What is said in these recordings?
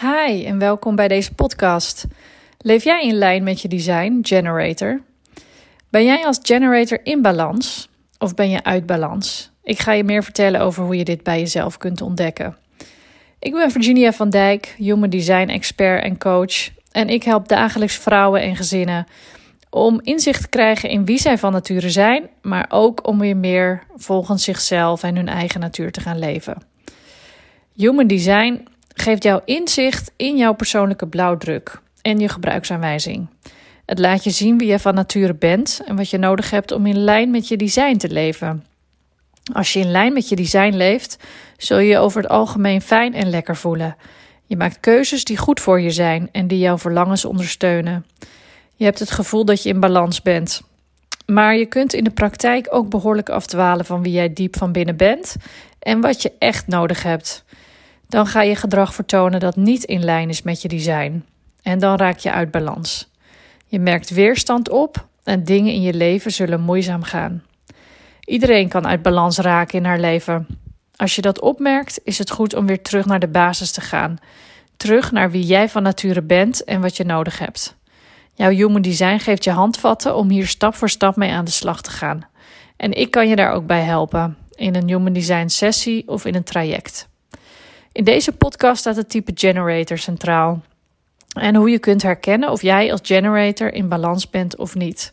Hi en welkom bij deze podcast. Leef jij in lijn met je design, generator? Ben jij als generator in balans of ben je uit balans? Ik ga je meer vertellen over hoe je dit bij jezelf kunt ontdekken. Ik ben Virginia van Dijk, human design expert en coach. En ik help dagelijks vrouwen en gezinnen om inzicht te krijgen in wie zij van nature zijn, maar ook om weer meer volgens zichzelf en hun eigen natuur te gaan leven. Human design geeft jou inzicht in jouw persoonlijke blauwdruk en je gebruiksaanwijzing. Het laat je zien wie je van nature bent en wat je nodig hebt om in lijn met je design te leven. Als je in lijn met je design leeft, zul je je over het algemeen fijn en lekker voelen. Je maakt keuzes die goed voor je zijn en die jouw verlangens ondersteunen. Je hebt het gevoel dat je in balans bent. Maar je kunt in de praktijk ook behoorlijk afdwalen van wie jij diep van binnen bent en wat je echt nodig hebt. Dan ga je gedrag vertonen dat niet in lijn is met je design. En dan raak je uit balans. Je merkt weerstand op en dingen in je leven zullen moeizaam gaan. Iedereen kan uit balans raken in haar leven. Als je dat opmerkt, is het goed om weer terug naar de basis te gaan. Terug naar wie jij van nature bent en wat je nodig hebt. Jouw Human Design geeft je handvatten om hier stap voor stap mee aan de slag te gaan. En ik kan je daar ook bij helpen, in een Human Design sessie of in een traject. In deze podcast staat het type generator centraal. En hoe je kunt herkennen of jij als generator in balans bent of niet.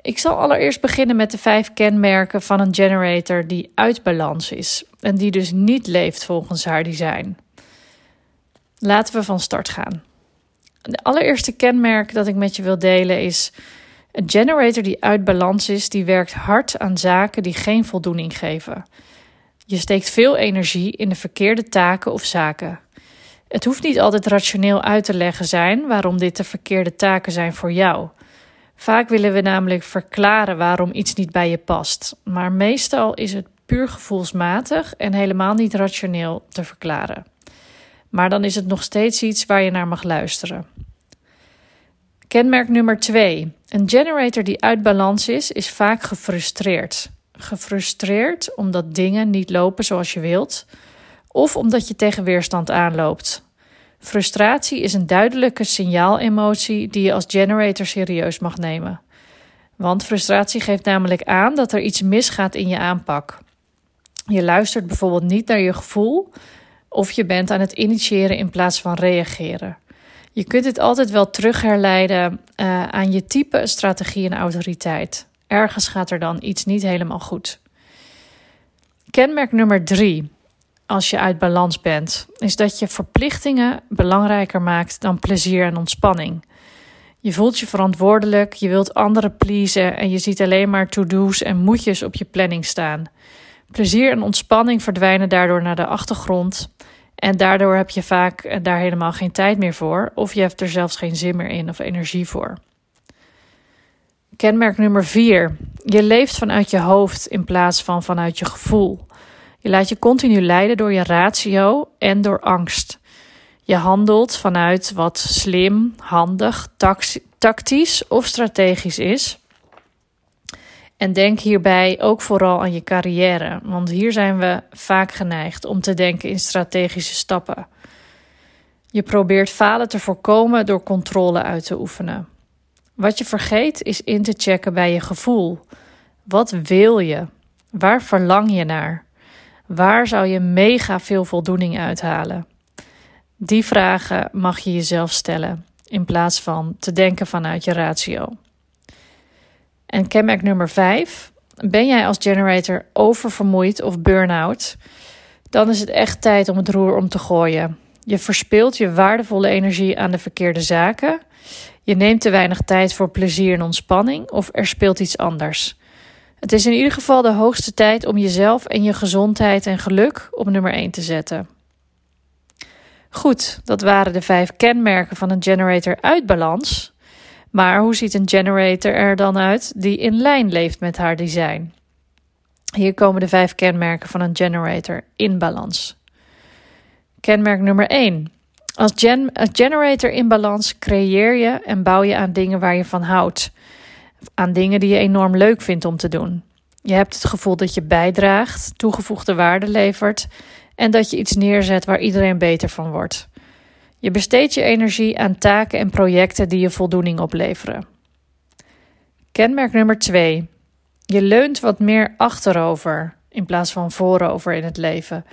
Ik zal allereerst beginnen met de vijf kenmerken van een generator die uit balans is en die dus niet leeft volgens haar design. Laten we van start gaan. De allereerste kenmerk dat ik met je wil delen is: een generator die uit balans is, die werkt hard aan zaken die geen voldoening geven. Je steekt veel energie in de verkeerde taken of zaken. Het hoeft niet altijd rationeel uit te leggen zijn waarom dit de verkeerde taken zijn voor jou. Vaak willen we namelijk verklaren waarom iets niet bij je past, maar meestal is het puur gevoelsmatig en helemaal niet rationeel te verklaren. Maar dan is het nog steeds iets waar je naar mag luisteren. Kenmerk nummer 2. Een generator die uit balans is, is vaak gefrustreerd. Gefrustreerd omdat dingen niet lopen zoals je wilt, of omdat je tegen weerstand aanloopt. Frustratie is een duidelijke signaalemotie die je als generator serieus mag nemen. Want frustratie geeft namelijk aan dat er iets misgaat in je aanpak. Je luistert bijvoorbeeld niet naar je gevoel of je bent aan het initiëren in plaats van reageren. Je kunt dit altijd wel terugherleiden uh, aan je type, strategie en autoriteit. Ergens gaat er dan iets niet helemaal goed. Kenmerk nummer drie, als je uit balans bent, is dat je verplichtingen belangrijker maakt dan plezier en ontspanning. Je voelt je verantwoordelijk, je wilt anderen pleasen en je ziet alleen maar to-do's en moetjes op je planning staan. Plezier en ontspanning verdwijnen daardoor naar de achtergrond en daardoor heb je vaak daar helemaal geen tijd meer voor, of je hebt er zelfs geen zin meer in of energie voor. Kenmerk nummer 4. Je leeft vanuit je hoofd in plaats van vanuit je gevoel. Je laat je continu leiden door je ratio en door angst. Je handelt vanuit wat slim, handig, tactisch of strategisch is. En denk hierbij ook vooral aan je carrière, want hier zijn we vaak geneigd om te denken in strategische stappen. Je probeert falen te voorkomen door controle uit te oefenen. Wat je vergeet is in te checken bij je gevoel. Wat wil je? Waar verlang je naar? Waar zou je mega veel voldoening uithalen? Die vragen mag je jezelf stellen in plaats van te denken vanuit je ratio. En kenmerk nummer 5. Ben jij als generator oververmoeid of burn-out? Dan is het echt tijd om het roer om te gooien. Je verspilt je waardevolle energie aan de verkeerde zaken. Je neemt te weinig tijd voor plezier en ontspanning of er speelt iets anders. Het is in ieder geval de hoogste tijd om jezelf en je gezondheid en geluk op nummer 1 te zetten. Goed, dat waren de vijf kenmerken van een generator uit balans. Maar hoe ziet een generator er dan uit die in lijn leeft met haar design? Hier komen de vijf kenmerken van een generator in balans. Kenmerk nummer 1. Als, gen generator in balans creëer je en bouw je aan dingen waar je van houdt. Aan dingen die je enorm leuk vindt om te doen. Je hebt het gevoel dat je bijdraagt, toegevoegde waarde levert en dat je iets neerzet waar iedereen beter van wordt. Je besteedt je energie aan taken en projecten die je voldoening opleveren. Kenmerk nummer 2. Je leunt wat meer achterover in plaats van voorover in het leven.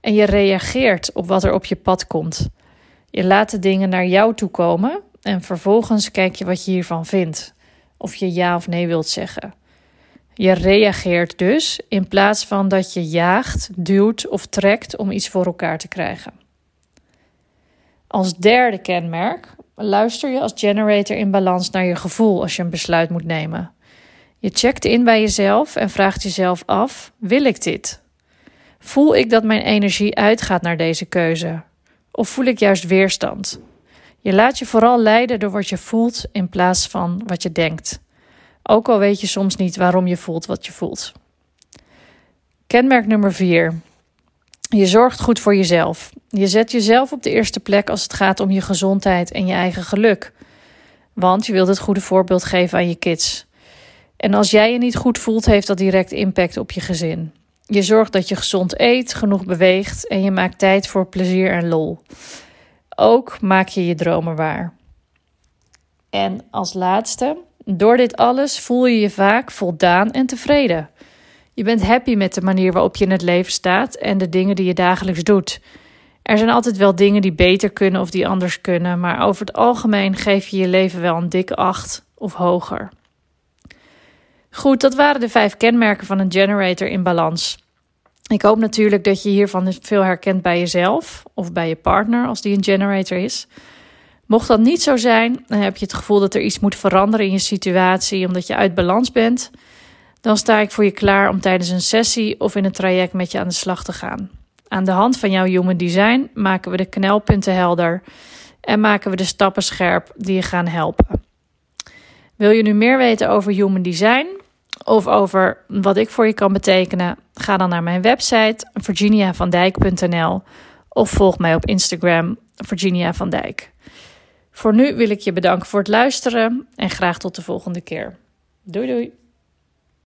En je reageert op wat er op je pad komt. Je laat de dingen naar jou toe komen en vervolgens kijk je wat je hiervan vindt. Of je ja of nee wilt zeggen. Je reageert dus in plaats van dat je jaagt, duwt of trekt om iets voor elkaar te krijgen. Als derde kenmerk luister je als generator in balans naar je gevoel als je een besluit moet nemen. Je checkt in bij jezelf en vraagt jezelf af: wil ik dit? Voel ik dat mijn energie uitgaat naar deze keuze? Of voel ik juist weerstand? Je laat je vooral leiden door wat je voelt in plaats van wat je denkt. Ook al weet je soms niet waarom je voelt wat je voelt. Kenmerk nummer 4. Je zorgt goed voor jezelf. Je zet jezelf op de eerste plek als het gaat om je gezondheid en je eigen geluk. Want je wilt het goede voorbeeld geven aan je kids. En als jij je niet goed voelt, heeft dat direct impact op je gezin. Je zorgt dat je gezond eet, genoeg beweegt en je maakt tijd voor plezier en lol. Ook maak je je dromen waar. En als laatste, door dit alles voel je je vaak voldaan en tevreden. Je bent happy met de manier waarop je in het leven staat en de dingen die je dagelijks doet. Er zijn altijd wel dingen die beter kunnen of die anders kunnen, maar over het algemeen geef je je leven wel een dikke acht of hoger. Goed, dat waren de vijf kenmerken van een generator in balans. Ik hoop natuurlijk dat je hiervan veel herkent bij jezelf of bij je partner als die een generator is. Mocht dat niet zo zijn, dan heb je het gevoel dat er iets moet veranderen in je situatie omdat je uit balans bent, dan sta ik voor je klaar om tijdens een sessie of in een traject met je aan de slag te gaan. Aan de hand van jouw human design maken we de knelpunten helder en maken we de stappen scherp die je gaan helpen. Wil je nu meer weten over human design of over wat ik voor je kan betekenen? Ga dan naar mijn website virginiavandijk.nl of volg mij op Instagram Virginia van Dijk. Voor nu wil ik je bedanken voor het luisteren en graag tot de volgende keer. Doei doei.